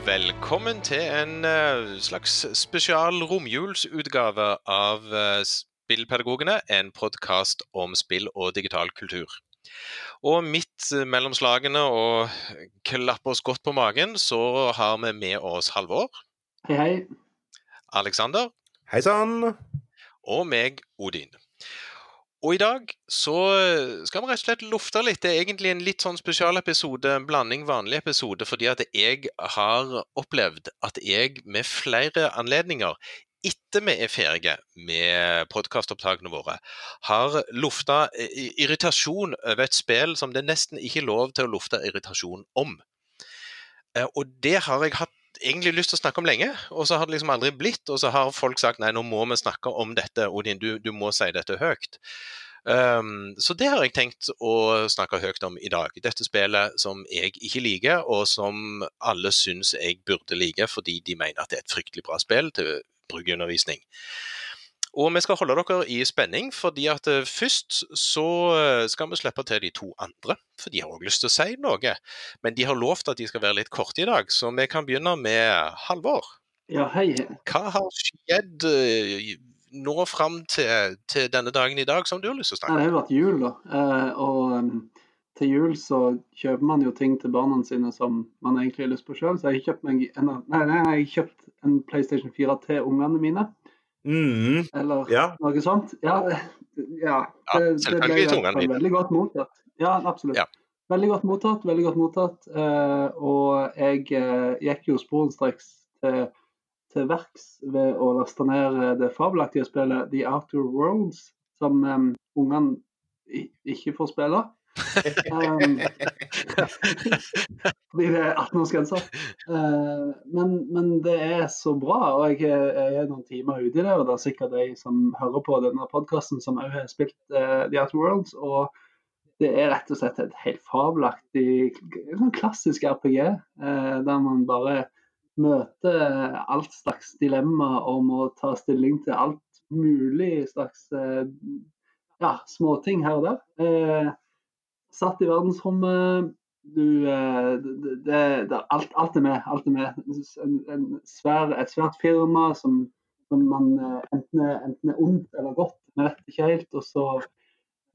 og velkommen til en eh, slags spesial romjulsutgave av eh, Spillpedagogene, en podkast om spill og digital kultur. Og midt mellom slagene og klapp oss godt på magen, så har vi med oss Halvor, Hei, hei. Alexander Hei sann! og meg, Odin. Og i dag så skal vi rett og slett lufte litt. Det er egentlig en litt sånn spesialepisode, en blanding vanlig episode, fordi at jeg har opplevd at jeg med flere anledninger etter vi er ferdige med podkastopptakene våre, har lufta irritasjon over et spill som det nesten ikke er lov til å lufte irritasjon om. Eh, Og det har jeg hatt egentlig lyst til å snakke om lenge, og så har det liksom aldri blitt. Og så har folk sagt nei, nå må vi snakke om dette, Odin, du, du må si dette høyt. Um, så det har jeg tenkt å snakke høyt om i dag. Dette spillet som jeg ikke liker, og som alle syns jeg burde like, fordi de mener at det er et fryktelig bra spill til brukerundervisning. Og vi skal holde dere i spenning, fordi at eh, først så eh, skal vi slippe til de to andre. For de har òg lyst til å si noe. Men de har lovt at de skal være litt korte i dag, så vi kan begynne med Halvor. Ja, hei. Hva har skjedd eh, nå fram til, til denne dagen i dag som du har lyst til å snakke snakke det har vært jul, da. Og til jul så kjøper man jo ting til barna sine som man egentlig har lyst på sjøl. Så jeg har kjøpt meg en, nei, nei, jeg har kjøpt en PlayStation 4 til ungene mine. Mm, Eller ja. noe sånt. Ja, det- ja, Ja, det, det ble dine. veldig godt mottatt. Ja, absolutt. Ja. Veldig godt mottatt. veldig godt mottatt. Eh, og jeg eh, gikk jo sporenstreks til, til verks ved å laste ned eh, det fabelaktige spillet The Outer Worlds, som um, ungene ikke får spille. Um, fordi det er 18-årsgrense. Eh, men, men det er så bra, og jeg, jeg er noen timer ute i det. Og det er sikkert de som hører på denne podkasten som òg har spilt uh, The Outer Worlds. Og det er rett og slett et helt fabelaktig, sånn klassisk RPG, uh, der man bare møter alt slags dilemma om å ta stilling til alt mulig slags uh, ja, småting her og der. Satt i verdensrommet. Du, eh, det, det, det, alt, alt er med. Alt er med. En, en svær, et svært firma som, som man eh, enten er, enten er ondt eller godt, vi vet ikke helt. Og så,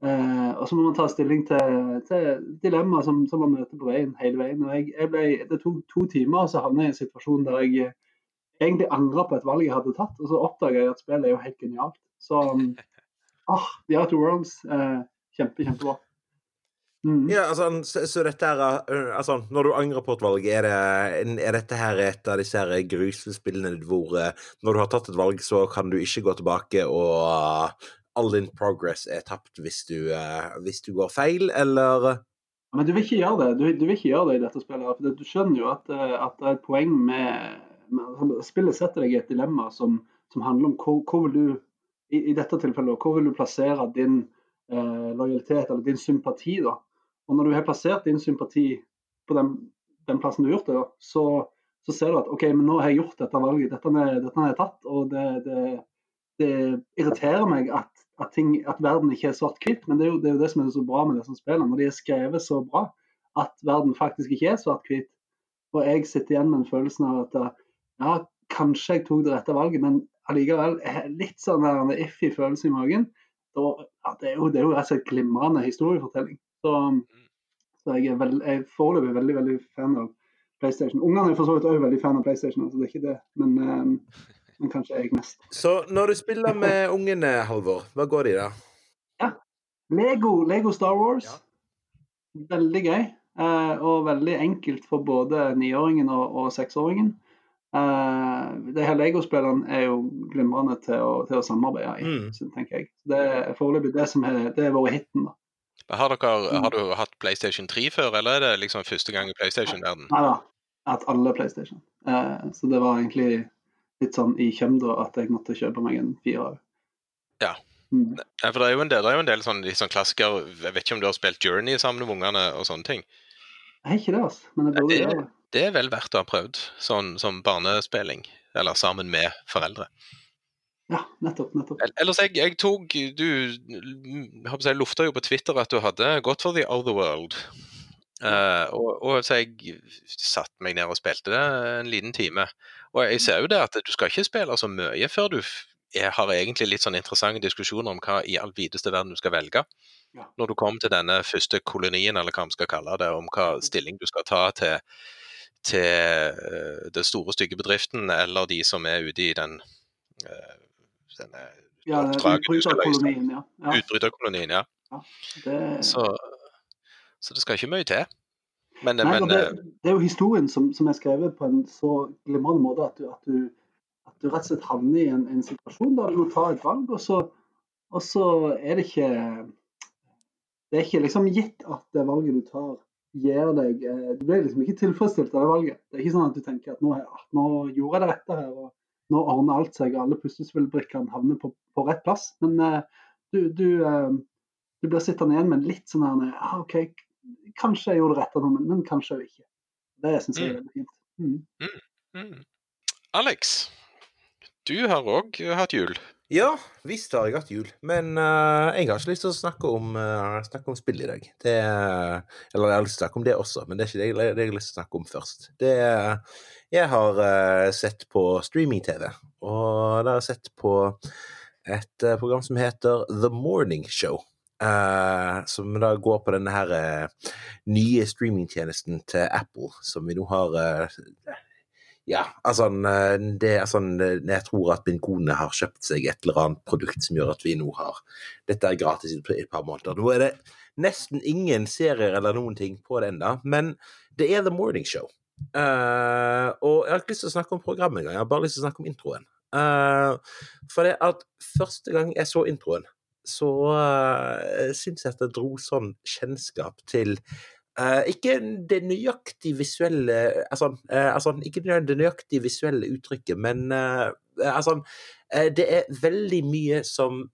eh, og så må man ta stilling til, til dilemmaer som, som man møter på veien hele veien. Og jeg, jeg ble, det tok to timer, og så havnet jeg i en situasjon der jeg eh, egentlig angra på et valg jeg hadde tatt. Og så oppdaga jeg at spillet er jo helt genialt. Så um, ah, The Outer Worlds, eh, kjempe, kjempebra. Mm. ja altså, så, så dette her uh, Altså, når du angrer på et valg, er, det, er dette her et av disse her grusespillene hvor uh, når du har tatt et valg, så kan du ikke gå tilbake og uh, all din progress er tapt hvis du, uh, hvis du går feil, eller Men du vil ikke gjøre det du, du vil ikke gjøre det i dette spillet. for Du skjønner jo at, at det er et poeng med, med altså, Spillet setter deg i et dilemma som, som handler om hvor, hvor vil du i, i dette tilfellet, hvor vil du plassere din eh, lojalitet eller din sympati. da. Og Når du har plassert din sympati på den, den plassen du har gjort det, så, så ser du at OK, men nå har jeg gjort dette valget. Dette med, dette har jeg tatt. og det, det, det irriterer meg at, at, ting, at verden ikke er svart-hvitt, men det er, jo, det er jo det som er så bra med disse spillene. Når de er skrevet så bra at verden faktisk ikke er svart-hvitt. Og jeg sitter igjen med en følelse av at ja, kanskje jeg tok det rette valget, men allikevel litt sånn der en iffy følelse i magen. Da, ja, det, er jo, det er jo slett glimrende historiefortelling. Så, så jeg er, jeg er foreløpig veldig veldig fan av PlayStation. Ungene er for så vidt også veldig fan av PlayStation, altså det er ikke det. Men, um, men kanskje jeg mest. Så når du spiller med ungene, Halvor, hva går de da? Ja. Lego, Lego Star Wars. Ja. Veldig gøy. eh, og veldig enkelt for både niåringen og, seksåringen. Uh, det her Lego-spillene er jo glimrende til å, til å samarbeide i, Mm. så tenker jeg. Det er foreløpig det som er, det er vært hiten. da. Har, dere, Mm. har du hatt PlayStation 3 før, eller er det liksom første gang i PlayStation-verden? Nei da, jeg har hatt alle PlayStation. Eh, så det var egentlig litt sånn i kjømda at jeg måtte kjøpe meg en firer. Ja. Mm. Ja, for det er jo en del, det jo en del sånne, litt sånn klassikere Jeg vet ikke om du har spilt Journey sammen med ungene og sånne ting. Nei, ikke det, altså. Men jeg burde det- gjøre det. Det er vel verdt å ha prøvd, sånn som barnespilling. Eller sammen med foreldre. Ja, nettopp. nettopp. Ellers, jeg, jeg tok Du jeg lufta jo på Twitter at du hadde gått for The Other World. Uh, og, og, så jeg satte meg ned og spilte det en liten time. Og jeg ser jo det at du skal ikke spille så mye før du har egentlig litt sånn interessante diskusjoner om hva i all videste verden du skal velge. Ja. Når du kommer til denne første kolonien, eller hva vi skal kalle det, om hva stilling du skal ta til, til uh, den store, stygge bedriften, eller de som er ute i den uh, denne ja, utbryterkolonien, ja. ja. Utbryterkolonien, ja. ja det... Så så det skal ikke mye til. Men, Nei, men det, eh, det, er jo historien som, som, er skrevet på en så glimrende måte at du, at, du, at du, rett og slett havner i en, en, situasjon der du må ta et valg, og så, og så er det ikke Det er ikke liksom gitt at det valget du tar, gir deg eh, Du blir liksom ikke tilfredsstilt av det valget. Det er ikke sånn at du tenker at nå, nå gjorde jeg det rette her, og nå ordner alt seg, og alle puslespillbrikkene havner på, på, rett plass. Men uh, du, du, uh, du, blir sittende igjen med litt sånn her ah, OK, kanskje jeg gjorde det rett, men, men kanskje ikke. Det syns jeg er mm. veldig fint. Mm. Mm. Mm. Alex, du har òg hatt jul. Ja, visst har jeg hatt jul. Men uh, jeg har ikke lyst til å snakke om, uh, snakke om spill i dag. Det, uh, eller jeg har lyst til å snakke om det også, men det er ikke det jeg, det jeg har lyst til å snakke om først. Det, jeg har sett på streaming-TV, og da har jeg sett på et program som heter The Morning Show. Uh, som da går på denne her uh, nye streamingtjenesten til Apple, som vi nå har uh, Ja, altså det er sånn Jeg tror at min kone har kjøpt seg et eller annet produkt som gjør at vi nå har Dette er gratis i et par måneder. Nå er det nesten ingen serier eller noen ting på det ennå, men det er The Morning Show. og jeg har ikke lyst til å snakke om programmet engang, jeg har bare lyst til å snakke om introen. for det at første gang jeg så introen så uh, syns jeg at det dro sånn kjennskap til uh, ikke det nøyaktig visuelle altså, uh, altså, ikke det nøyaktig visuelle uttrykket, men uh, altså Det er veldig mye som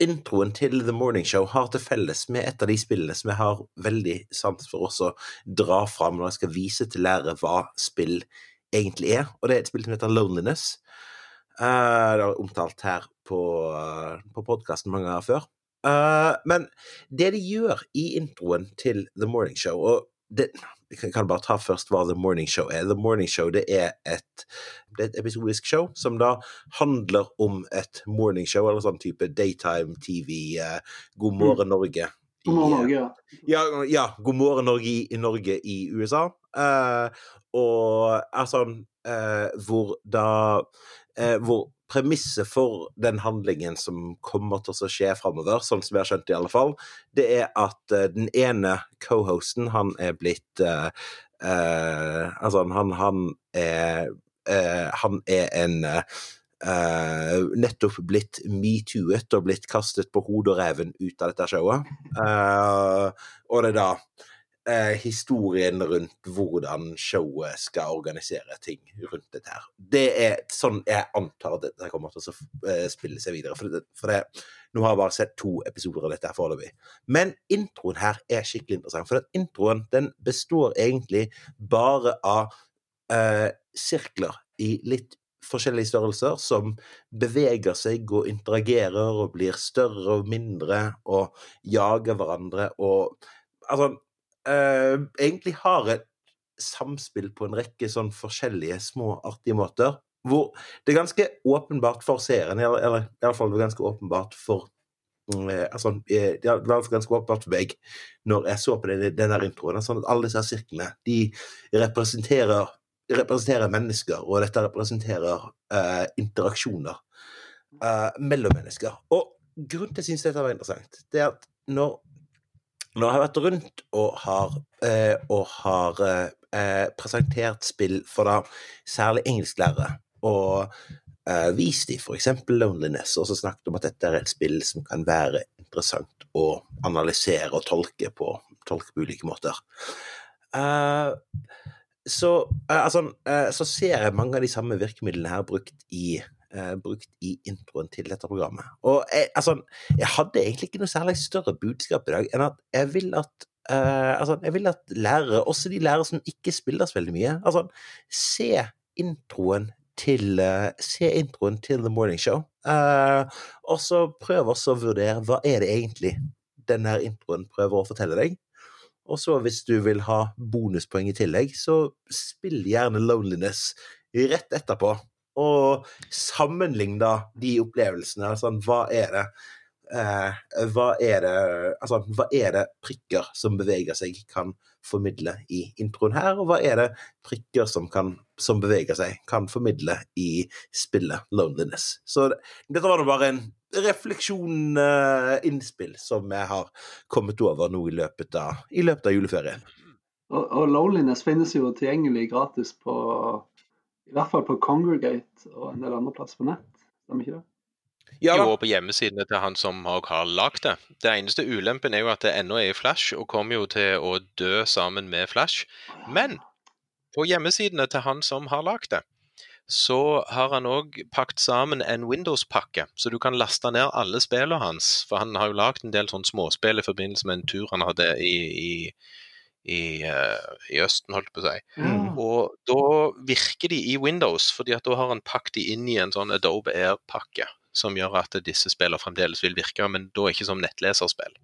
introen til The Morning Show har til felles med et av de spillene som jeg har veldig sans for også dra fram når jeg skal vise til lærere hva spill egentlig er, og det er et spill som heter Loneliness. Det er omtalt her på, uh, på podkasten mange ganger før. Uh, men det de gjør i introen til The Morning Show og det, Jeg kan bare ta først hva The Morning Show er. The Morning Show det er et, det er et episodisk show som da handler om et morning show, eller sånn type daytime TV, uh, God morgen Norge. God morgen Norge, ja. ja. Ja, God morgen Norge i, i Norge i USA. Eh, og er sånn hvor da eh, hvor premisset for den handlingen som kommer til å skje framover, sånn som jeg har skjønt i alle fall, det er at uh, den ene co-hosten, han er blitt uh, uh, Altså, han, han er Han er en nettopp blitt metooet og blitt kastet på hodet og reven ut av dette showet. og det er da eh, historien rundt hvordan showet skal organisere ting rundt dette her. Det er sånn jeg antar at dette kommer til å eh, spille seg videre. For, det, for det, nå har jeg bare sett to episoder av dette her foreløpig. Men introen her er skikkelig interessant. For den introen den består egentlig bare av eh, sirkler i litt forskjellige størrelser som beveger seg og interagerer og blir større og mindre og jager hverandre og Altså, uh, egentlig har et samspill på en rekke sånn forskjellige små, artige måter. Hvor det er ganske åpenbart for seeren, eller, eller i alle fall ganske åpenbart for uh, altså, eh, Det var ganske åpenbart for meg når jeg så på denne introen, sånn at alle disse sirklene de representerer, representerer mennesker, og dette representerer uh, interaksjoner mellom mennesker. Og grunnen til at jeg syns dette var interessant, det er at når når jeg vært rundt og har, eh, og har eh, presentert spill for da særlig engelsklærere, og eh, vist dem f.eks. Loneliness, og så snakket om at dette er et spill som kan være interessant å analysere og tolke på, tolke på ulike måter. Uh, så, uh, altså, så ser jeg mange av de samme virkemidlene her brukt i eh, brukt i introen til dette programmet. Og jeg, altså, jeg hadde egentlig ikke noe særlig større budskap i dag enn at jeg vil at eh, altså, jeg vil at lærere, også de lærere som ikke spiller så veldig mye, altså, se introen til, uh, se introen til The Morning Show. Uh, og så prøv også å vurdere hva er det egentlig denne introen prøver å fortelle deg. Og så hvis du vil ha bonuspoeng i tillegg, så spill gjerne Loneliness rett etterpå. Og sammenligne de opplevelsene. Sånn, hva er det eh, hva, er det, altså, hva er det prikker som beveger seg, kan formidle i introen her, og hva er det prikker som, kan, som beveger seg, kan formidle i spillet Loneliness. Så dette var nå bare en refleksjon, eh, innspill, som jeg har kommet over nå i løpet av, i løpet av juleferien. Og, og Loneliness finnes jo tilgjengelig gratis på i hvert fall på Congregate og en del andre plasser på nett. Stemmer ikke det? Ja, jo, på hjemmesidene til han som har lagd det. Det eneste ulempen er jo at det ennå er i Flash, og kommer jo til å dø sammen med Flash. Men på hjemmesidene til han som har lagd det, så har han òg pakket sammen en Windows-pakke, så du kan laste ned alle spillene hans. For han har jo lagd en del sånn småspill i forbindelse med en tur han hadde i, i i, uh, i, Østen, holdt på å si. Mm. Og da virker de i Windows, fordi at da har han pakket de inn i en sånn Adobe Air-pakke, som gjør at disse spillene fremdeles vil virke, men da ikke som nettleserspill.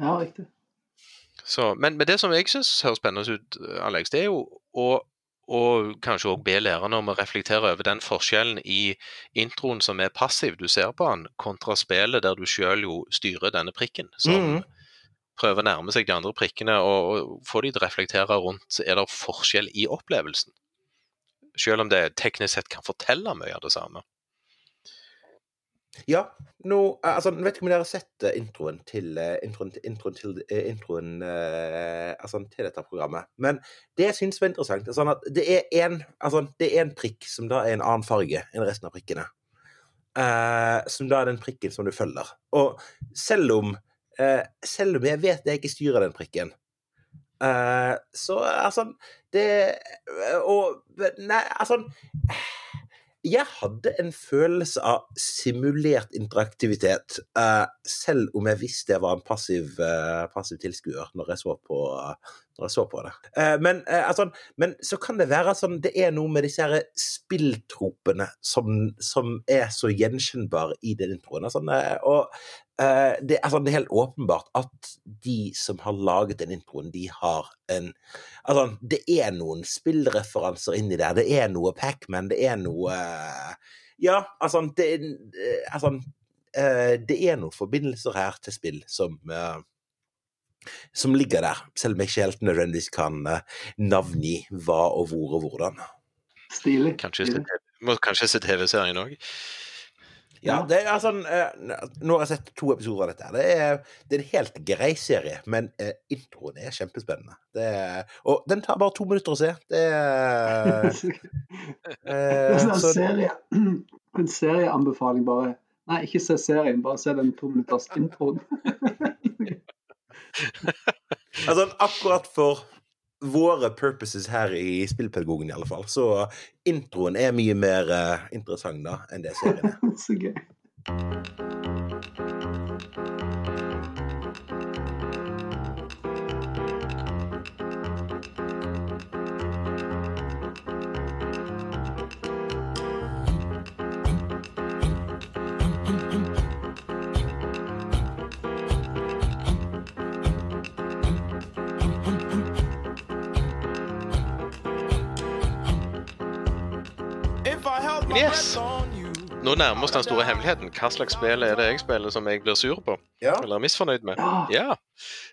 Ja, riktig. Så, men, men, det som jeg syns høres spennende ut, Alex, det er jo å og kanskje òg be lærerne om å reflektere over den forskjellen i introen som er passiv, du ser på den, kontra spillet der du sjøl jo styrer denne prikken. som mm prøve å nærme seg de andre prikkene og, og få de til å reflektere rundt er det forskjell i opplevelsen. Selv om det teknisk sett kan fortelle mye av det samme. Ja. Nå, altså, vet ikke om dere har sett eh, introen til eh, introen, introen, til, eh, introen eh, altså, til dette programmet. Men det jeg syns var interessant, er sånn at det er en, altså, prikk som da er en annen farge enn resten av prikkene. Eh, som da er den prikken som du følger. Og selv om Uh, selv om jeg vet jeg ikke styrer den prikken. Uh, så altså Det Og Nei, altså jeg hadde en følelse av simulert interaktivitet, uh, selv om jeg visste jeg var en passiv, passiv tilskuer når, når, jeg så på det. Men, altså, men, så kan det være sånn Det er noe med disse spilltropene som, som er så gjenkjennbare i den introen. Altså, og det, altså, det, er helt åpenbart at de som har laget den introen, de har en Altså, det er noen spillreferanser inni der. Det er noe Pacman, det er noe Ja, altså Det, altså, det er noen forbindelser her til spill som som ligger der, selv om jeg ikke helt nødvendigvis kan navngi hva og hvor og hvordan. Stilig. Kanskje se TV-serien òg. Ja, det er sånn Nå har jeg sett to episoder av dette. Det er, det er en helt grei serie, men eh, introen er kjempespennende. Er, og den tar bare to minutter å se. Det er eh, sånn så, serie, en serieanbefaling, bare. Nei, ikke se serien, bare se den to minutters introen. altså, akkurat for våre purposes her i Spillpedagogen, i alle fall. Så introen er mye mer uh, interessant da enn det serien er. Så gøy. Yes. Nå nærmer oss den store hemmeligheten. Hva slags spill er det jeg spiller som jeg blir sur på? Ja. Eller misfornøyd med? Ja.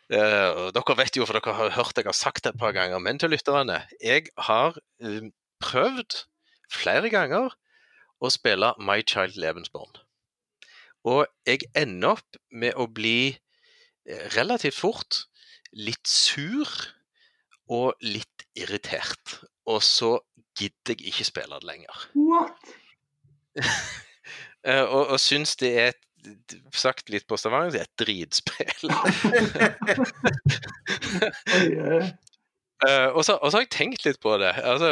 ja. dere vet jo, for dere har hørt jeg har sagt det et par ganger, men til lytterne. Jeg har uh, prøvd flere ganger å spille My Child Lebensborn. Og jeg ender opp med å bli uh, relativt fort litt sur og litt irritert. Og så gidder jeg ikke spille det lenger. What? uh, og, og syns det er et sagt litt på Stavanger, det er et dritspill. uh, og, så, og, så, har jeg tenkt litt på det. Altså,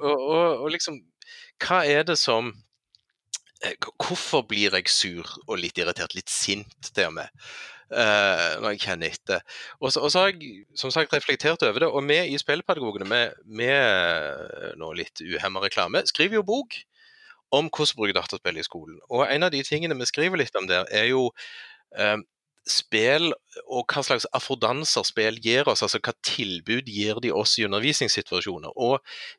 og, og, og, liksom Hva er det som Hvorfor blir jeg sur og litt irritert, litt sint til og med? Uh, når jeg kjenner etter. Og så, har jeg som sagt reflektert over det. Og vi i Spillpedagogene, med, med nå litt uhemma reklame, skriver jo bok om hvordan bruke dataspill i skolen. Og en av de tingene vi skriver litt om der, er jo uh, spill og hva slags affordanser spill gir oss, altså hva tilbud gir de oss i undervisningssituasjoner. Og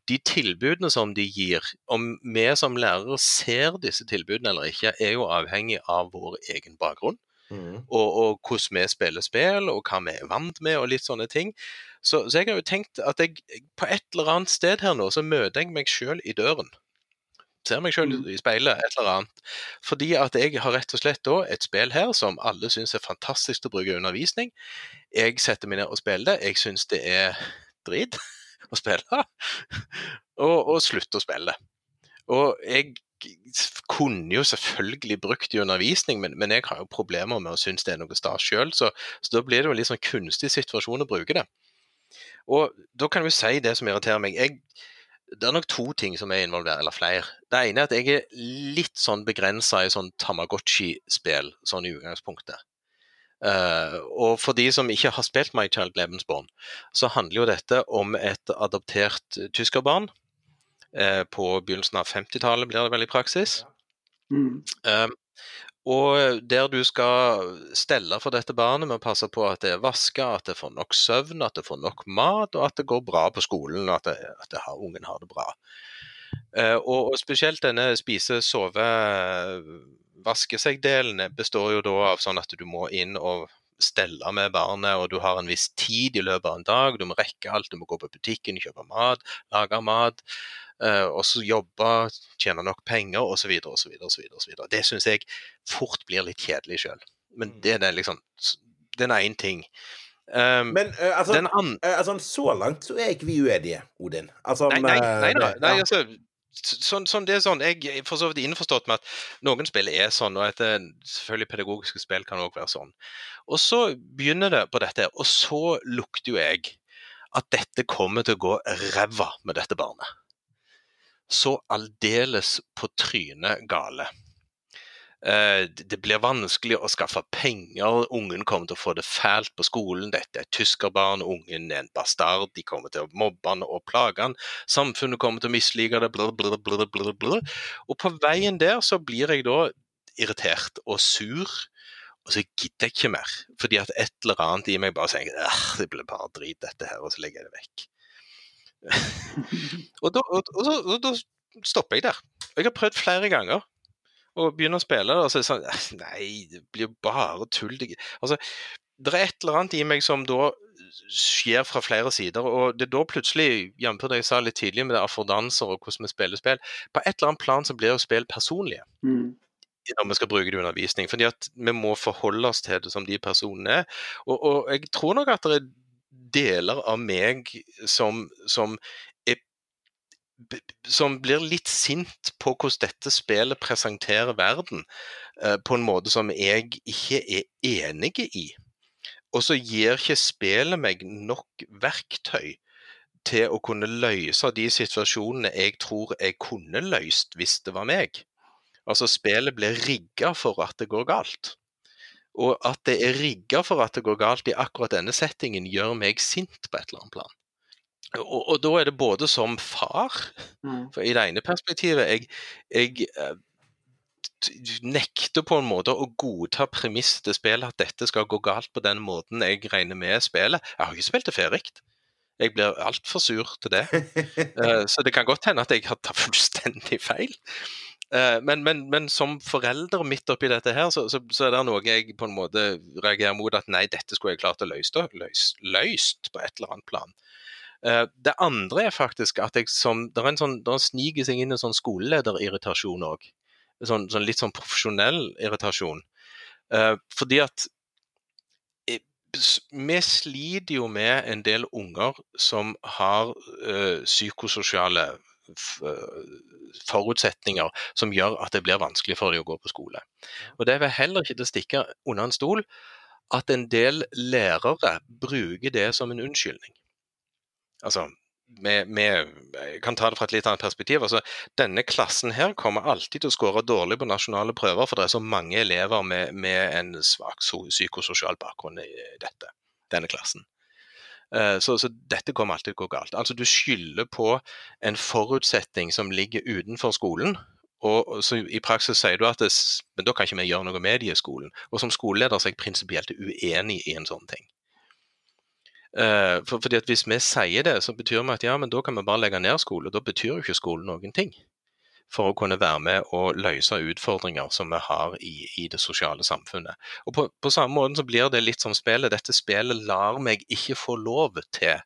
de tilbudene som de gir, om vi som lærere ser disse tilbudene eller ikke, er jo avhengig av vår egen bakgrunn. Mm. Og, og, hvordan vi spiller spill, og hva vi er vant med, og litt sånne ting. Så, så jeg har jo tenkt at jeg på et eller annet sted her nå, så møter jeg meg sjøl i døren ser meg sjøl mm. i speilet, et eller annet. Fordi at jeg har rett og slett da et spill her som alle syns er fantastisk å bruke i undervisning. Jeg setter meg ned og spiller det. Jeg syns det er drit å spille, og, og slutter å spille. Og jeg kunne jo selvfølgelig brukt i undervisning, men, men, jeg har jo problemer med å synes det er noe stas sjøl, så, så, da blir det jo en litt sånn kunstig situasjon å bruke det. Og da kan vi si det som irriterer meg. Jeg, det er nok to ting som er involvert, eller flere. Det ene er at jeg er litt sånn begrensa i sånn Tamagotchi-spill, sånn i utgangspunktet. Uh, og for de som ikke har spilt My Child Lebensborn, så handler jo dette om et adoptert tyskerbarn. Uh, på begynnelsen av 50-tallet blir det vel i praksis. Mm. Uh, og der du skal stelle for dette barnet med å passe på at det er vaska, at det får nok søvn, at det får nok mat, og at det går bra på skolen, at, det, at det har, ungen har det bra. Uh, og, og, spesielt denne spise, sove, vaske seg-delen består jo da av sånn at du må inn og stelle med barnet, og du har en viss tid i løpet av en dag. Du må rekke alt, du må gå på butikken, kjøpe mat, lage mat. Uh, og så jobbe, tjene nok penger osv. osv. osv. Det syns jeg fort blir litt kjedelig sjøl. Men mm. det er den liksom Den er én ting. Um, Men uh, altså, uh, altså, så langt så er ikke vi uenige, Odin. Altså, nei, nei, nei, nei, nei ja. altså Sånn, sånn, det er sånn, Jeg er for så vidt innforstått med at noen spill er sånn, og at det, selvfølgelig pedagogiske spill kan òg være sånn. Og så begynner det på dette, og så lukter jo jeg at dette kommer til å gå ræva med dette barnet så aldeles på trynet gale. Eh, det blir vanskelig å skaffe penger, ungen kommer til å få det fælt på skolen. Dette er tyskerbarn, ungen er en bastard, de kommer til å mobbe han og plage han. Samfunnet kommer til å mislike det, blr, blr, blr, blr, blr. Og på veien der så blir jeg da irritert og sur, og så gidder jeg ikke mer. Fordi at et eller annet i meg bare sier det blir bare drit dette her, og så legger jeg det vekk. og, da, og, og, og, da, stopper jeg der. Jeg har prøvd flere ganger å begynner å spille, og så er det sånn Nei, det blir bare tull. Altså, det er et eller annet i meg som da skjer fra flere sider, og det er da plutselig, jf. det jeg sa litt tidlig med det affordanser og hvordan vi spiller spill, på et eller annet plan så blir jo spill personlige. Mm når vi skal bruke det i undervisning. fordi at vi må forholde oss til det som de personene er. Og, og jeg tror nok at det er deler av meg som, som som blir litt sint på hvordan dette spillet presenterer verden eh, på en måte som jeg ikke er enig i. Og så gir ikke spillet meg nok verktøy til å kunne løse de situasjonene jeg tror jeg kunne løst hvis det var meg. Altså, spillet blir rigga for at det går galt. Og at det er rigga for at det går galt i akkurat denne settingen, gjør meg sint på et eller annet plan. Og, og da er det både som far, mm. for i det ene perspektivet Jeg, jeg uh, nekter på en måte å godta premisset til spillet at dette skal gå galt på den måten jeg regner med spillet. Jeg har ikke spilt det ferdig. Jeg blir altfor sur til det. Uh, så det kan godt hende at jeg har tatt fullstendig feil. Eh, men, men, men, som forelder midt oppi dette her, så, så, så, er det noe jeg på en måte reagerer mot at nei, dette skulle jeg klart å løse løst, løst på et eller annet plan. Eh, det andre er faktisk at jeg som Det er en sånn, det sniker seg inn en sånn skolelederirritasjon òg. Sånn, sånn, litt sånn profesjonell irritasjon. Eh, fordi at vi sliter jo med en del unger som har psykososiale forutsetninger som gjør at det blir vanskelig for dem å gå på skole. Og Det er vel heller ikke til å stikke under en stol at en del lærere bruker det som en unnskyldning. Altså, vi, kan ta det fra et litt annet perspektiv. altså Denne klassen her kommer alltid til å skåre dårlig på nasjonale prøver, for det er så mange elever med, med en svak psykososial bakgrunn i dette, denne klassen. Eh, så, så, dette kommer alltid til å gå galt. Altså Du skylder på en forutsetning som ligger utenfor skolen, og så I praksis sier du at det, men da kan ikke vi gjøre noe med det i skolen. Og Som skoleleder så er jeg prinsipielt uenig i en sånn ting. Uh, for, fordi at Hvis vi sier det, så betyr det at ja, men da kan vi bare legge ned skole. Da betyr jo ikke skolen noen ting for å kunne være med og løse utfordringer som vi har i, i det sosiale samfunnet. Og på, på, samme måte så blir det litt som spillet. Dette spillet lar meg ikke få lov til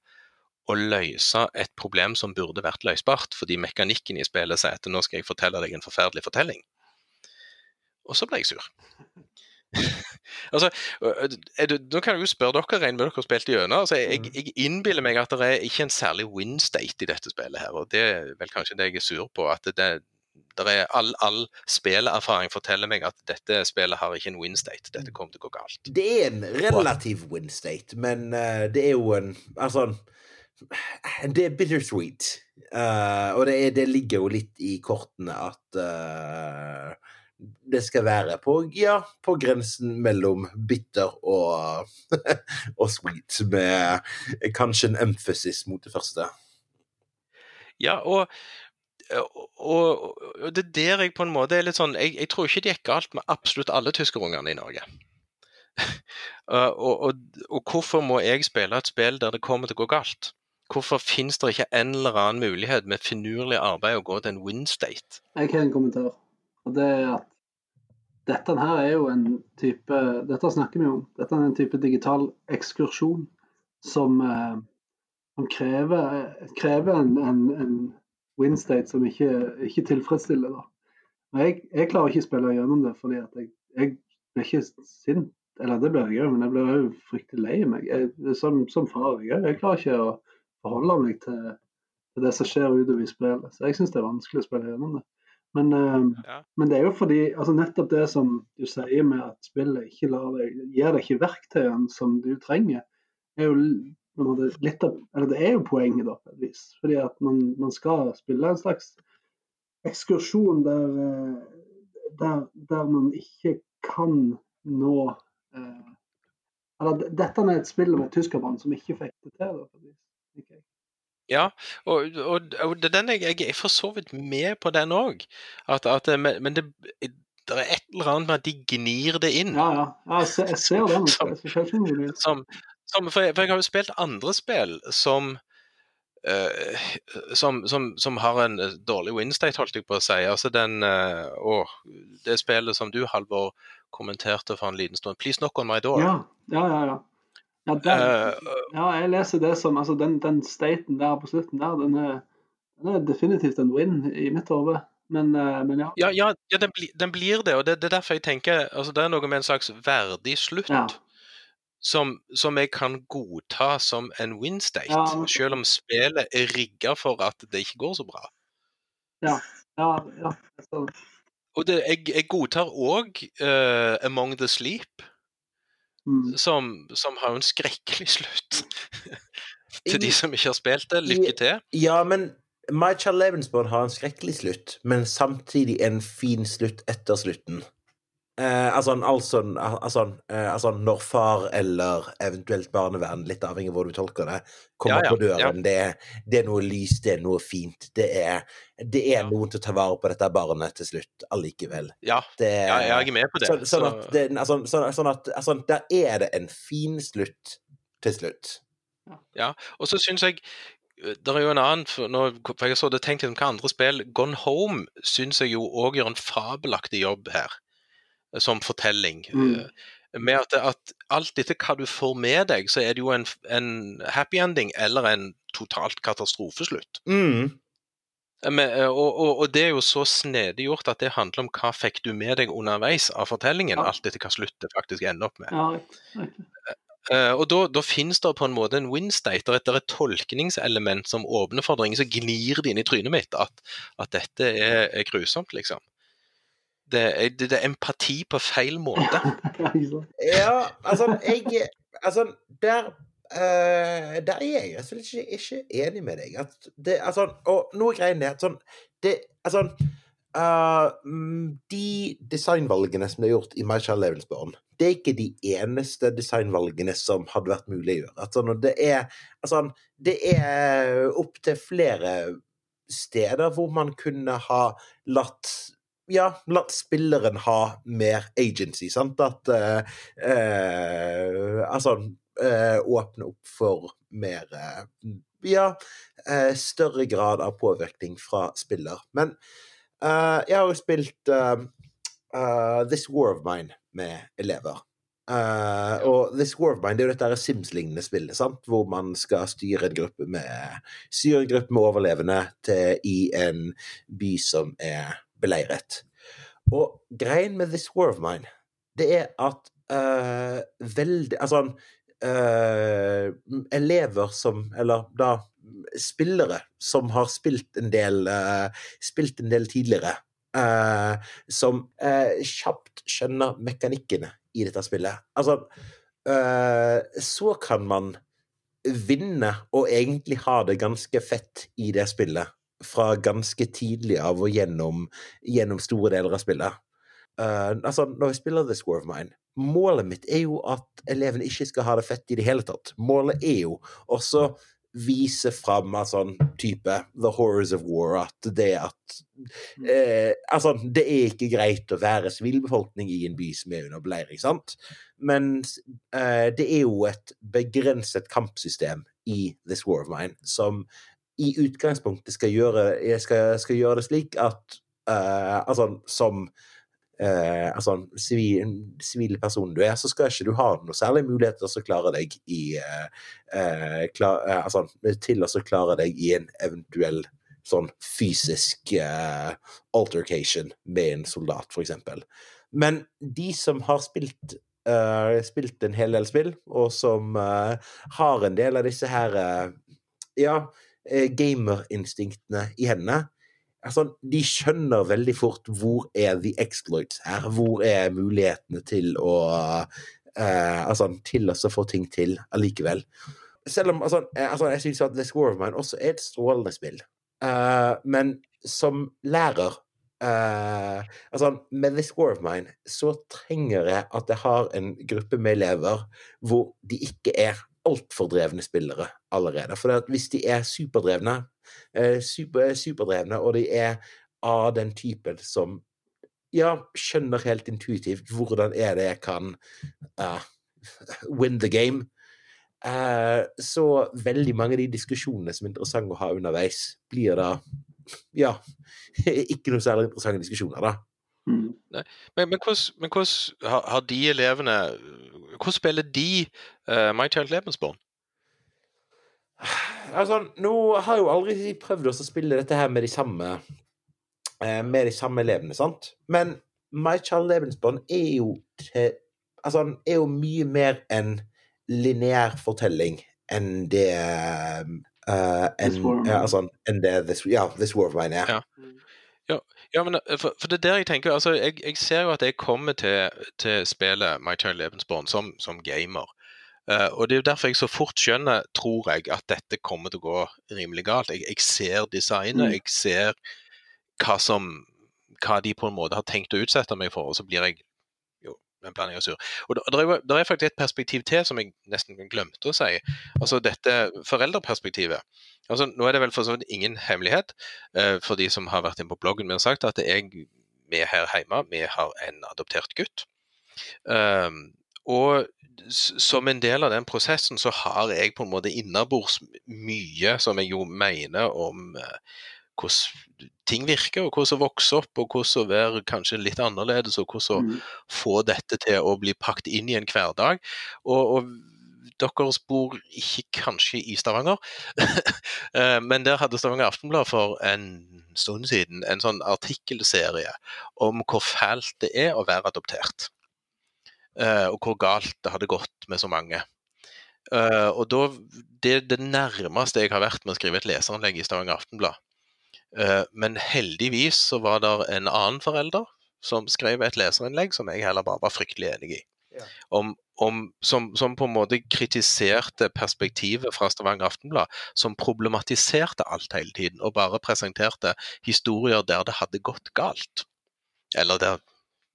å løse et problem som burde vært løsbart, fordi mekanikken i spillet sier at nå skal jeg fortelle deg en forferdelig fortelling. Og så ble jeg sur. altså, Nå kan jeg jo spørre dere, regner med dere har spilt gjennom. Altså, jeg, mm. jeg innbiller meg at det er ikke en særlig win state i dette spillet. her, og Det er vel kanskje det jeg er sur på. at det, det er all, all spillerfaring forteller meg at dette spillet har ikke en win state. Dette kommer til å gå galt. Det er en relativ win state, men uh, det er jo en Altså Det er bittersweet. Uh, og det, er, det, ligger jo litt i kortene at uh, det skal være på, ja, på grensen mellom bitter og, og sweet, med kanskje en emphasis mot det første. Ja, og og, og, det er der jeg på en måte er litt sånn Jeg, jeg tror ikke det gikk galt med absolutt alle tyskerungene i Norge. uh, og, og, og, hvorfor må jeg spille et spill der det kommer til å gå galt? Hvorfor finnes det ikke en eller annen mulighet med finurlig arbeid å gå til en win state? Jeg har en kommentar. og det er at dette her er jo en type Dette snakker vi om. Dette er en type digital ekskursjon som, uh, som krever, krever en, en, en win state som ikke, ikke tilfredsstiller. da. Jeg, jeg, klarer ikke å spille gjennom det, fordi jeg, jeg blir ikke sint. Eller det blir jeg òg, men jeg blir òg fryktelig lei meg. Jeg, som, som, far jeg, jeg klarer ikke å forholde meg til, til det som skjer utover i spillet. Så jeg syns det er vanskelig å spille gjennom det. Men, uh, ja. men, det er jo fordi altså nettopp det som du sier med at spillet ikke deg, gir deg ikke verktøyene som du trenger, er jo litt av, eller Det er jo poenget, da, på et vis. Fordi at man, man skal spille en slags ekskursjon der, eh, der, der man ikke kan nå eh, Eller dette er et spill med tyskerbånd som ikke fikk det til. Da, på et vis. Okay. Ja, og, og, og den jeg, jeg, er for så vidt med på den òg. Men det, det, er et eller annet med at de gnir det inn. Ja, ja. ja jeg, ser, jeg ser den. som, som, som, for, jeg, for, jeg, har jo spilt andre spill som uh, som, som, som, har en eh, dårlig winstate, holdt jeg på å si. Altså den uh, oh, Det spillet som du, Halvor, kommenterte for en liten stund. 'Please knock on my door'. Ja, ja, ja. ja. Ja, den, uh, ja, jeg leser det som altså Den, den staten der på slutten der, den er, den er definitivt en win i mitt hode. Men, men, ja. Ja, ja, ja den, bli, den, blir det. Og det, det, er derfor jeg tenker altså Det er noe med en slags verdig slutt. Ja som, som, jeg kan godta som en win state, okay. selv om spillet er rigga for at det ikke går så bra. Ja, ja, ja. Og det, jeg, jeg, godtar òg uh, eh, Among the Sleep, mm. som, som, har en skrekkelig slutt. til de som ikke har spilt det, lykke til. Ja, men My Child Levensborn har en skrekkelig slutt, men samtidig en fin slutt etter slutten. Eh, altså, altså, altså, eh, altså, når far eller eventuelt barnevern, litt avhengig av hvor du tolker det, kommer ja, ja, på døren, ja. det, det, er, noe lys, det er noe fint. Det er, det er noen til å ta vare på dette barnet til slutt allikevel. Ja, er, jeg er med på det. Så, sånn, at det altså, sånn, sånn at altså, Der er det en fin slutt til slutt. Ja, og så syns jeg eh, det er jo en annen for, Jeg så det tenkt om hva andre spill Gone Home syns jeg jo òg gjør en fabelaktig jobb her som fortelling. Mm. Eh, med at, at, alt etter hva du får med deg, så er det jo en, en happy ending eller en totalt katastrofeslutt. Mm. Eh, med, eh, og, og, og, det er jo så snedig gjort at det handler om hva fikk du med deg underveis av fortellingen, ja. alt etter hva sluttet faktisk ender opp med. Ja, Uh, og da, da, finnes det på en måte en win-state, det er et tolkningselement som åpner for så gnir det inn i trynet mitt at, at dette er, er grusomt, liksom det, er, det er empati på feil måte. ja, altså, jeg Altså, der uh, Der er jeg altså ikke, ikke enig med deg. At det, altså, og noe greiene er at sånn det, altså, uh, De designvalgene som er gjort i My Child Levelsborn, det er ikke de eneste designvalgene som hadde vært mulig å gjøre. Altså, det er altså, det er opptil flere steder hvor man kunne ha latt ja, la spilleren ha mer agency, sant? At uh, uh, Altså uh, åpne opp for mer Ja, større grad av påvirkning fra spiller. Men jeg har jo spilt This War of Mine med elever. Uh, og This War of Mine det er jo dette Sims-lignende spillet, sant? hvor man skal styre en gruppe med, styre en gruppe med overlevende til, i en by som er beleiret. Og greien med This War of Mine, det er at uh, veldig Altså uh, elever som Eller da spillere som har spilt en del, spilt en del tidligere, som kjapt skjønner mekanikkene i dette spillet. Altså, uh, så kan man vinne og egentlig ha det ganske fett i det spillet fra ganske tidlig av og gjennom, gjennom store deler av spillet. Uh, altså, når jeg spiller The Score of Mine, målet mitt er jo at elevene ikke skal ha det fett i det hele tatt. Målet er jo også vise fram en sånn type The Horrors of War, at det at eh, Altså, det er ikke greit å være sivilbefolkning i en by som er under beleiring, sant? Men eh, det er jo et begrenset kampsystem i This War of Mine som i utgangspunktet skal gjøre, skal, skal gjøre det slik at uh, Altså som uh, altså sivil, sivil person du er, så skal ikke du ha noe særlig mulighet til å klare deg i uh, eh klar, altså, til å klare deg i en eventuell sånn fysisk altercation med en soldat, f.eks. Men de som har spilt Uh, spilt en hel del spill, og som uh, har en del av disse her uh, ja, gamerinstinktene i hendene, altså, de skjønner veldig fort hvor er the exploits her. Hvor er mulighetene til å eh, altså, til å få ting til allikevel. Selv om altså, jeg, altså, jeg syns at The Score of Mine også er et strålende spill. Uh, men som lærer uh, altså, Med The Score of Mine så trenger jeg at jeg har en gruppe med elever hvor de ikke er altfor drevne spillere allerede. For hvis de er superdrevne, Eh, super, superdrevne, og de er av den typen som ja, skjønner helt intuitivt hvordan er det jeg kan uh, win the game. Uh, så veldig mange av de diskusjonene som er interessante å ha underveis, blir da ja, ikke noe særlig interessante diskusjoner, da. Mm. Men, men, hvordan, men hvordan har, har, de elevene Hvordan spiller de uh, My Child Lebensborn? Altså, nå har jeg jo aldri prøvd å spille dette her med de samme eh, Med de samme elevene, sant? Men My Child Lebensborn er jo til Altså, er jo mye mer en lineær fortelling enn det uh, enn, ja, altså, enn det This, ja, this War of Mine er. Ja. Ja, ja, men eh, for, for, det er der jeg tenker altså, jeg, jeg ser jo at jeg kommer til, til spillet My Child Lebensborn som, som gamer. Uh, og Det er jo derfor jeg så fort skjønner, tror jeg, at dette kommer til å gå rimelig galt. Jeg, jeg ser designet, mm. jeg ser hva, som, hva de på en måte har tenkt å utsette meg for, og så blir jeg jo en blanding av sur. Og det er faktisk et perspektiv til som jeg nesten glemte å si. Altså dette foreldreperspektivet. Altså, nå er det vel for så vidt ingen hemmelighet uh, for de som har vært inne på bloggen min og sagt at jeg, vi her hjemme vi har en adoptert gutt. Um, og som en del av den prosessen så har jeg på en måte innabords mye som jeg jo mener om eh, hvordan ting virker, og hvordan å vokse opp, og hvordan å være kanskje litt annerledes, og hvordan å mm. få dette til å bli pakket inn i en hverdag. Og, og dere bor ikke kanskje i Stavanger, eh, men der hadde Stavanger Aftenblad for en stund siden en sånn artikkelserie om hvor fælt det er å være adoptert. Eh, og hvor galt det hadde gått med så mange. Uh, og da, Det det nærmeste jeg har vært med å skrive et leserinnlegg i Stavanger Aftenblad. Uh, men heldigvis så var det en annen forelder som skrev et leserinnlegg som jeg heller bare var fryktelig enig i. Ja. Om, om, som, som, på en måte kritiserte perspektivet fra Stavanger Aftenblad, som problematiserte alt hele tiden, og bare presenterte historier der det hadde gått galt. Eller der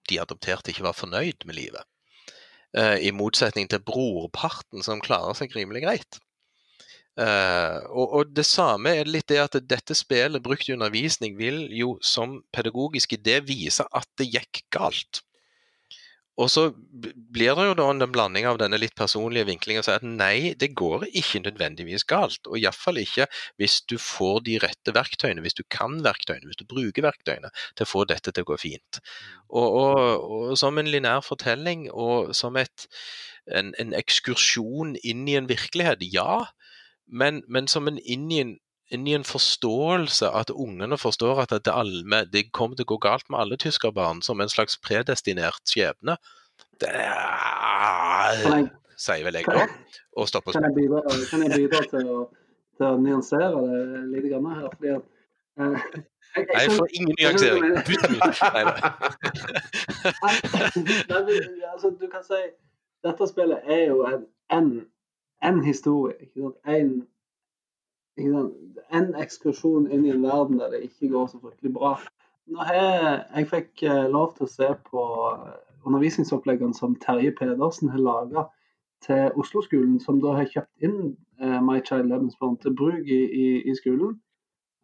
de adopterte ikke var fornøyd med livet. Eh, I motsetning til brorparten, som klarer seg rimelig greit. Uh, og, og, det samme er litt det at dette spillet brukt i undervisning vil jo som pedagogisk idé vise at det gikk galt. Og så blir det jo da en blanding av denne litt personlige vinklingen og sier at nei, det går ikke nødvendigvis galt. Og iallfall ikke hvis du får de rette verktøyene, hvis du kan verktøyene, hvis du bruker verktøyene til å få dette til å gå fint. Og, og, og som en linær fortelling og som et, en, en, ekskursjon inn i en virkelighet, ja. Men, men som en inn i en inn i en forståelse at ungene forstår at det, allme, det kommer til å gå galt med alle tyskerbarn, som en slags predestinert skjebne. Det jeg, sier vel jeg da, og stopper Kan jeg bidra, kan jeg bidra til, å, til, å, nyansere det litt grann her? Fordi at, eh, jeg, jeg, får ingen nyansering. Bytt ut. altså, du kan si dette spillet er jo en, en, en historie. ikke sant? En en ekskursjon inn i en verden der det ikke går så fryktelig bra. Når jeg, jeg fikk eh, lov til å se på eh, undervisningsoppleggene som Terje Pedersen har laga til Oslo-skolen, som da har kjøpt inn uh, My Child Lebensborn til bruk i, i, i skolen.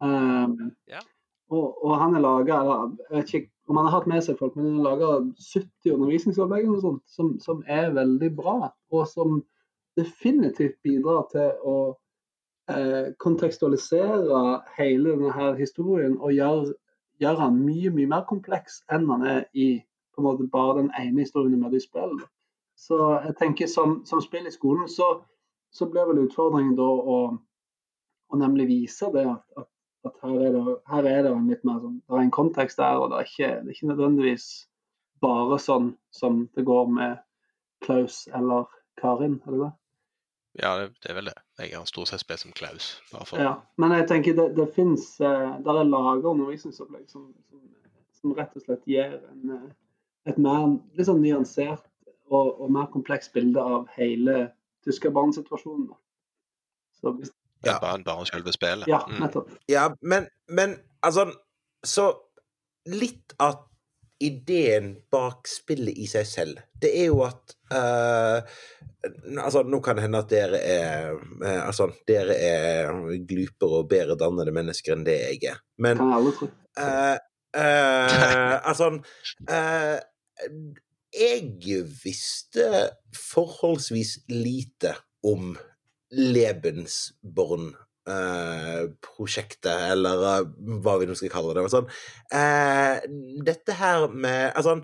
Um, yeah. og, og, han har laga Jeg vet ikke om han har hatt med seg folk, men han har laga 70 undervisningsopplegg som, som er veldig bra, og som definitivt bidrar til å eh, kontekstualisere hele denne historien og gjøre, gjør han mye mye mer kompleks enn han er i på en måte bare den ene historien med de spillene. Så jeg tenker som, som spill i skolen, så, så blir vel utfordringen da å, å nemlig vise det at, at, at her, er det, her, er det, litt mer sånn, det er en kontekst der, og det er ikke, det er ikke nødvendigvis bare sånn som det går med Klaus eller Karin, er det det? Ja, det, det, er vel det. Jeg har stort sett spilt som Klaus. Ja, men jeg tenker det, det fins uh, Der er lager undervisningsopplegg som, som, som, rett og slett gir en, eh, et mer litt sånn nyansert og, og mer komplekst bilde av hele tyskerbarnsituasjonen. Så hvis ja. Bare, bare selve spillet. Ja, mm. nettopp. Mm. Ja, men, men altså Så litt at ideen bak spillet i seg selv, det er jo at uh, Altså, nå kan det hende at dere er uh, Altså, dere er glupere og bedre dannede mennesker enn det jeg er, men. Uh, altså Jeg visste forholdsvis lite om Lebensborn Uh, prosjektet, eller uh, hva vi nå skal kalle det. Sånn, uh, dette her med Altså,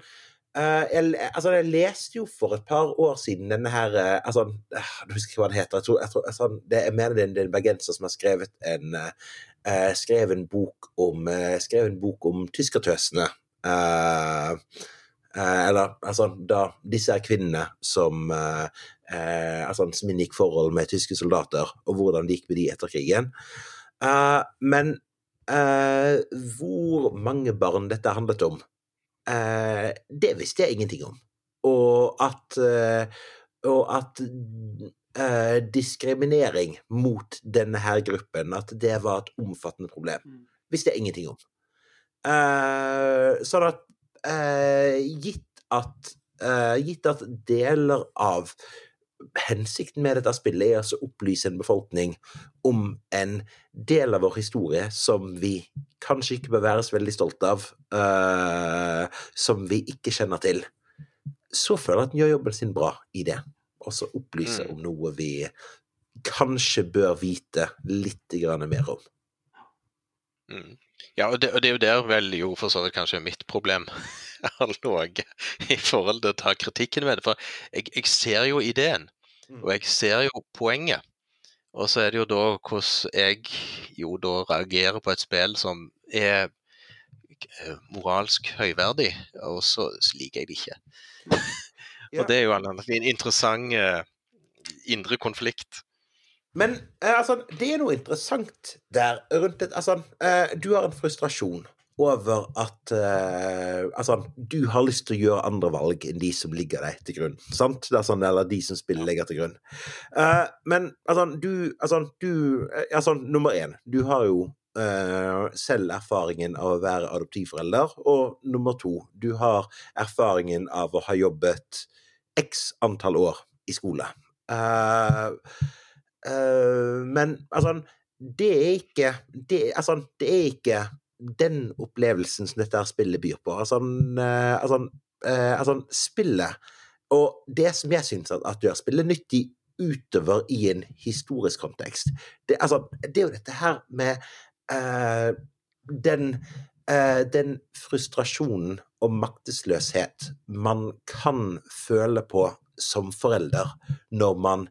jeg, altså, jeg, leste jo for et par år siden denne her altså, Jeg husker ikke hva den heter. Jeg tror, jeg tror, altså, det, jeg mener det er en bergenser som har skrevet en, skrev en bok om, om tyskertøsene. Eller altså da disse er kvinnene som eh, altså som inngikk forhold med tyske soldater, og hvordan det gikk med de etter krigen. Eh, men eh, hvor mange barn dette handlet om, eh, det visste jeg ingenting om. Og at, eh, og at eh, diskriminering mot denne her gruppen, at det var et omfattende problem, mm. visste jeg ingenting om. sånn at gitt at gitt at deler av hensikten med dette spillet er å opplyse en befolkning om en del av vår historie som vi kanskje ikke bør være så veldig stolte av, uh, som vi ikke kjenner til. Så føler jeg at den gjør jobben sin bra i det. Og så opplyse mm. om noe vi kanskje bør vite litt mer om. Mm. Ja, og det, og det, er jo der vel jo for så vidt kanskje mitt problem har ligget i forhold til å ta kritikken med det. For jeg, jeg ser jo ideen, mm. og jeg ser jo poenget. Og så er det jo da hvordan jeg jo da reagerer på et spill som er eh, moralsk høyverdig, og så liker jeg det ikke. og det er jo en interessant uh, indre konflikt. Men eh, altså, det er noe interessant der rundt det Altså, eh, du har en frustrasjon over at uh, Altså, du har lyst til å gjøre andre valg enn de som ligger deg til grunn. Sant? Sånn, eller de som spiller legger til grunn. Men altså, du Altså, du Altså, nummer én, du har jo selv erfaringen av å være adoptivforelder. Og nummer to, du har erfaringen av å ha jobbet x antall år i skole. Uh, uh, Men altså, det er ikke det, altså, det er ikke den opplevelsen som dette spillet byr på. Altså, uh, altså, uh, altså spillet Og det som jeg syns at, at gjør spillet nyttig utover i en historisk kontekst, det, altså, det er jo dette her med den den frustrasjonen og maktesløshet man kan føle på som forelder når man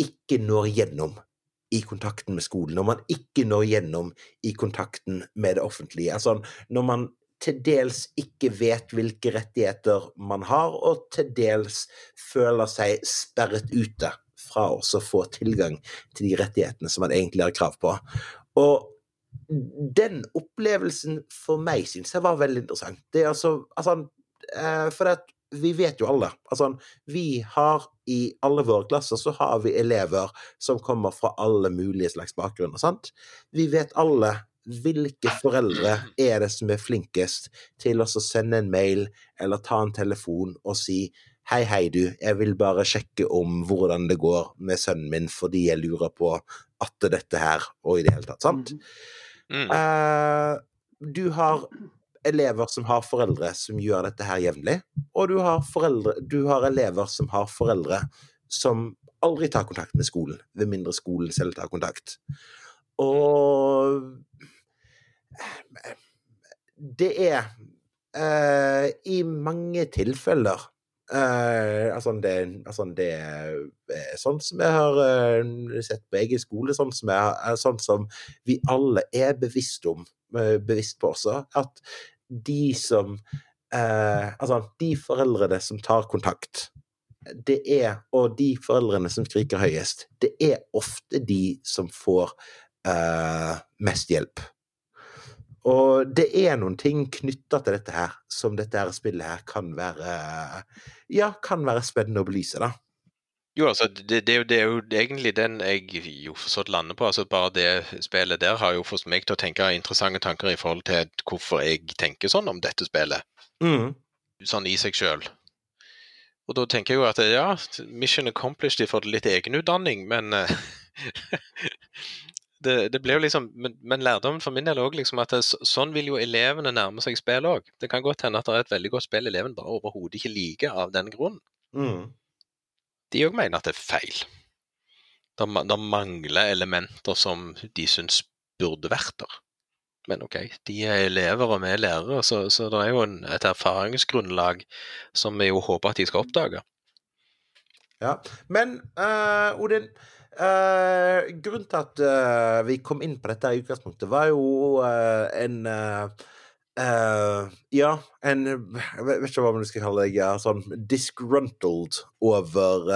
ikke når gjennom i kontakten med skolen, når man ikke når gjennom i kontakten med det offentlige. Altså når man til dels ikke vet hvilke rettigheter man har, og til dels føler seg sperret ute fra å få tilgang til de rettighetene som man egentlig har krav på. Og den opplevelsen for meg syns jeg var veldig interessant. Det er altså, altså eh, For det, vi vet jo alle Altså, vi har i alle våre klasser så har vi elever som kommer fra alle mulige slags bakgrunner, sant? Vi vet alle hvilke foreldre er det som er flinkest til å sende en mail eller ta en telefon og si Hei, hei, du, jeg vil bare sjekke om hvordan det går med sønnen min fordi jeg lurer på at dette her, og i det hele tatt, sant? Mm. Uh, du har elever som har foreldre som gjør dette her jevnlig, og du har, foreldre, du har elever som har foreldre som aldri tar kontakt med skolen, ved mindre skolen selv tar kontakt. Og det er eh, i mange tilfeller Uh, altså det, altså det, er sånn som jeg har uh, sett på egen skole, sånn som, jeg, sånn som vi alle er bevisst om, uh, bevisst på også, at de som Altså, de foreldrene som tar kontakt, det er, og de foreldrene som skriker høyest, det er ofte de som får mest hjelp. Og det er noen ting knytta til dette her som dette her spillet her kan være Ja, kan være spennende å belyse, da. Jo, altså, det, det, det, er jo egentlig den jeg jo forstått lander på. altså Bare det spillet der har jo fått meg til å tenke interessante tanker i forhold til hvorfor jeg tenker sånn om dette spillet. Mm. Sånn i seg sjøl. Og da tenker jeg jo at ja, mission accomplished til litt egenutdanning, men det, det ble jo liksom, men, men lærdommen for min del òg liksom at det, sånn vil jo elevene nærme seg spill òg. Det kan godt hende at det er et veldig godt spill eleven bare overhodet ikke liker av den grunn. Mm. De òg mener at det er feil. Det, mangler elementer som de syns burde vært der. Men OK, de er elever og vi er lærere, så, så det er jo en, et erfaringsgrunnlag som vi jo håper at de skal oppdage. Ja, men uh, Odin Uh, grunnen til at uh, vi kom inn på dette i utgangspunktet, var jo uh, en Ja, en Jeg vet ikke hva man skal kalle det, ja, sånn disgruntled over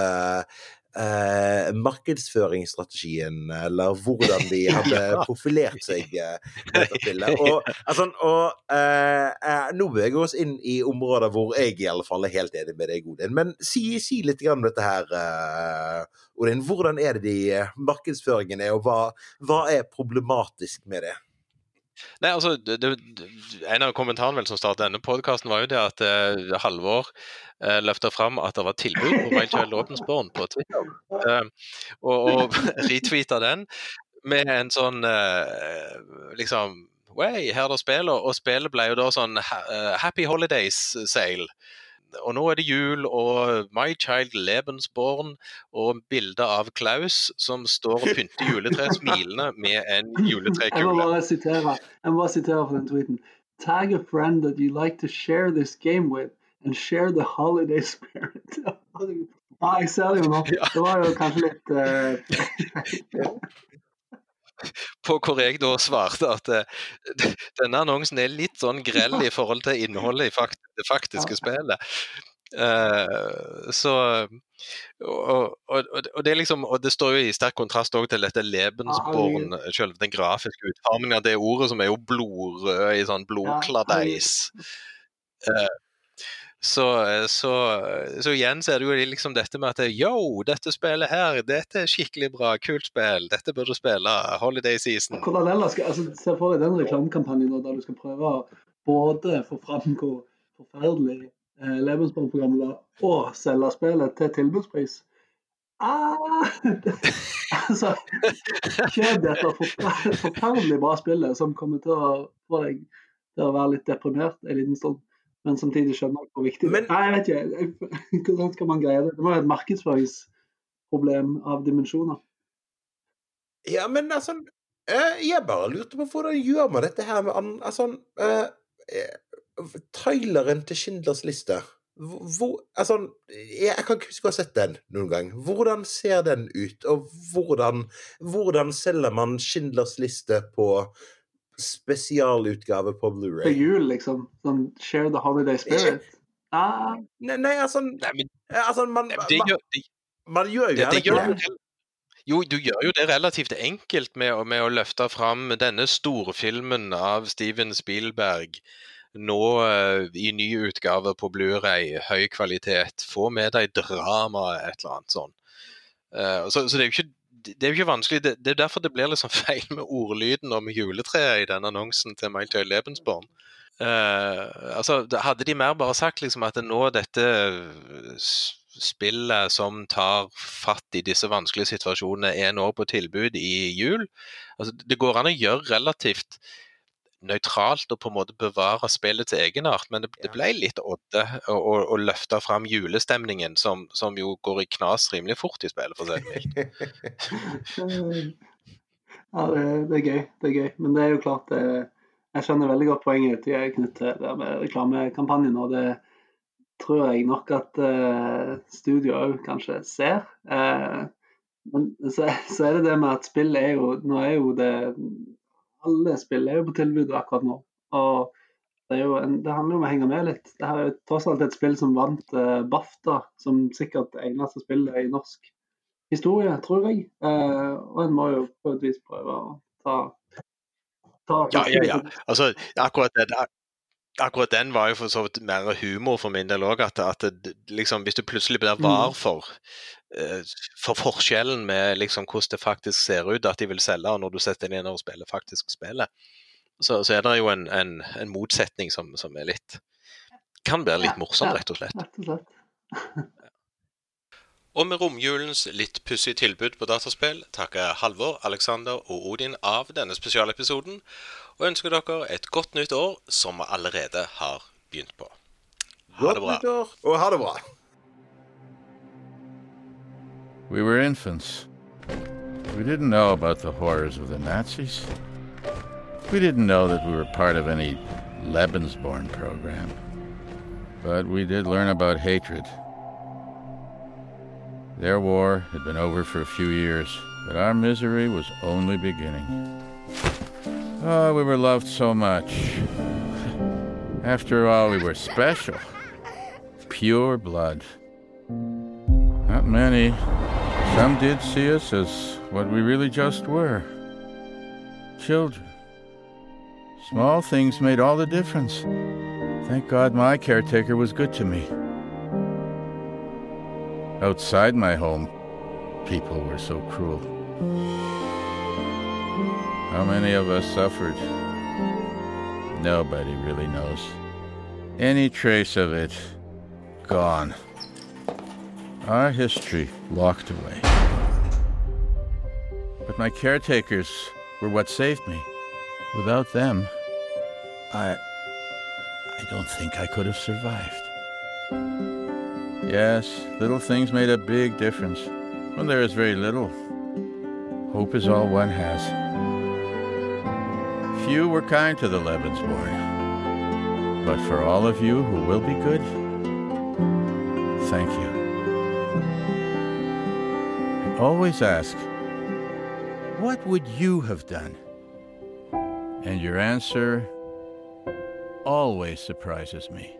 eh, markedsføringsstrategien, eller hvordan de hadde profilert seg eh, Og, altså, og eh, eh, nå beveger vi oss inn i områder hvor jeg i alle fall er helt enig med deg, Odin. Men si, si litt om dette her, eh, Odin. Hvordan er det de eh, markedsføringen er, og hva, hva er problematisk med det? Nei, altså, det, det, En av kommentarene vel som startet denne podkasten, var jo det at eh, Halvor eh, løfta fram at det var tilbud på Michael Rådensborn på Twitter, eh, og, og retweeta den med en sånn eh, liksom Way, her er det spill, og spillet ble jo da sånn Happy Holidays-sale og nå er det jul, og My Child Lebensborn og bilde av Klaus som står og pynter juletreet smilende med en juletrekule. Jeg må bare sitere, jeg må bare sitere fra den tweeten. Tag a friend that you like to share this game with, and share the holiday spirit. Ja, jeg ser det jo nå. Det var jo kanskje litt uh... på hvor jeg da svarte at uh, denne annonsen er litt sånn grell i forhold til innholdet i fakt det faktiske spillet. Uh, så og, og, og, det liksom, og det står jo i sterk kontrast til dette Lebensborn, selv den grafiske utformingen av det ordet, som er jo blodrød i sånn blodkladeis. Uh, så, eh, så, så, igjen så er det jo liksom dette med at yo, dette spillet her, dette er skikkelig bra, kult spill, dette burde du spille, holiday season. Hvordan ellers skal, altså, Se for deg den reklamekampanjen der du skal prøve å både få fram hvor forferdelig eh, Lebensborn-programmet var, og selge spillet til tilbudspris. Ah, altså, kjøp dette forferdelig bra spillet som kommer til å få deg til å være litt deprimert en liten stund, men samtidig skjønne hvor viktig det er. Nei, jeg vet ikke. Jeg- Hvordan skal man greie det? Det må være et markedsføringsproblem av dimensjoner. Ja, men altså eh, Jeg bare lurte på hvordan gjør man dette her med. Altså eh, eh, Traileren til Schindlers liste hvor, Altså, jeg, jeg kan ikke huske å ha sett den noen gang. Hvordan ser den ut, og hvordan, hvordan selger man Schindlers liste på spesialutgave på Blu-ray? jul, liksom. Sånn share the holiday spirit. Ah, Nei, nei, altså, Nei, men altså man, nei, det gjør, det, man gjør jo det, det gjør ikke jo, du gjør jo det relativt enkelt med, med å løfte fram denne storfilmen av Steven Spielberg nå uh, i ny utgave på Blu-ray, høy kvalitet. Få med deg drama, et eller annet sånn. Uh, så, så det er jo ikke det er jo ikke vanskelig, det, det er derfor det blir liksom feil med ordlyden om juletreet i den annonsen til Miltøy Lebensborn. Uh, altså, hadde de mer bare sagt liksom at nå dette spillet som tar fatt i disse vanskelige situasjonene, er nå på tilbud i jul. Altså, det går an å gjøre relativt nøytralt og på en måte bevare spillet til egenart, men det, det ble litt odde å, løfte fram julestemningen, som, som jo går i knas rimelig fort i spillet, for å si det mildt. Ja, det, det er gøy. Det er gøy. Men det er jo klart det, Jeg skjønner veldig godt poenget til Knut det med reklamekampanjen. Og det tror jeg nok at uh, studio òg kanskje ser. Uh, men så, så er det det med at spill er jo Nå er jo det Alle spill er jo på tilbud akkurat nå. Og det, en, det handler jo om å henge med litt. Det er jo tross alt et spill som vant eh, BAFTA, som sikkert eneste spillet i norsk historie, tror jeg. Eh, og en må jo på et vis prøve å ta, ta Ja, ja, ja. Altså, akkurat, det, akkurat den var jo for så vidt mer humor for min del òg. At, at liksom, hvis du plutselig blir var for, uh, for forskjellen med liksom, hvordan det faktisk ser ut at de vil selge, og når du setter deg ned og spiller faktisk spillet, så, så er det jo en, en, en motsetning som, som er litt Kan være litt morsom, rett og slett. Rett og slett. Og med romjulens litt pussige tilbud på dataspill takker Halvor, Alexander og Odin av denne spesialepisoden, og ønsker dere et godt nytt år som vi allerede har begynt på. Ha det bra. nyttår, og ha det bra. We were infants. We didn't know about the horrors of the Nazis. We didn't know that we were part of any Lebensborn program. But we did learn about hatred. Their war had been over for a few years, but our misery was only beginning. Oh, we were loved so much. After all, we were special. Pure blood. Not many. Some did see us as what we really just were children. Small things made all the difference. Thank God my caretaker was good to me. Outside my home, people were so cruel. How many of us suffered? Nobody really knows. Any trace of it, gone. Our history locked away. But my caretakers were what saved me. Without them, I. I don't think I could have survived. Yes, little things made a big difference. When there is very little, hope is all one has. Few were kind to the Lebensborn. But for all of you who will be good, thank you. I always ask, what would you have done? And your answer always surprises me.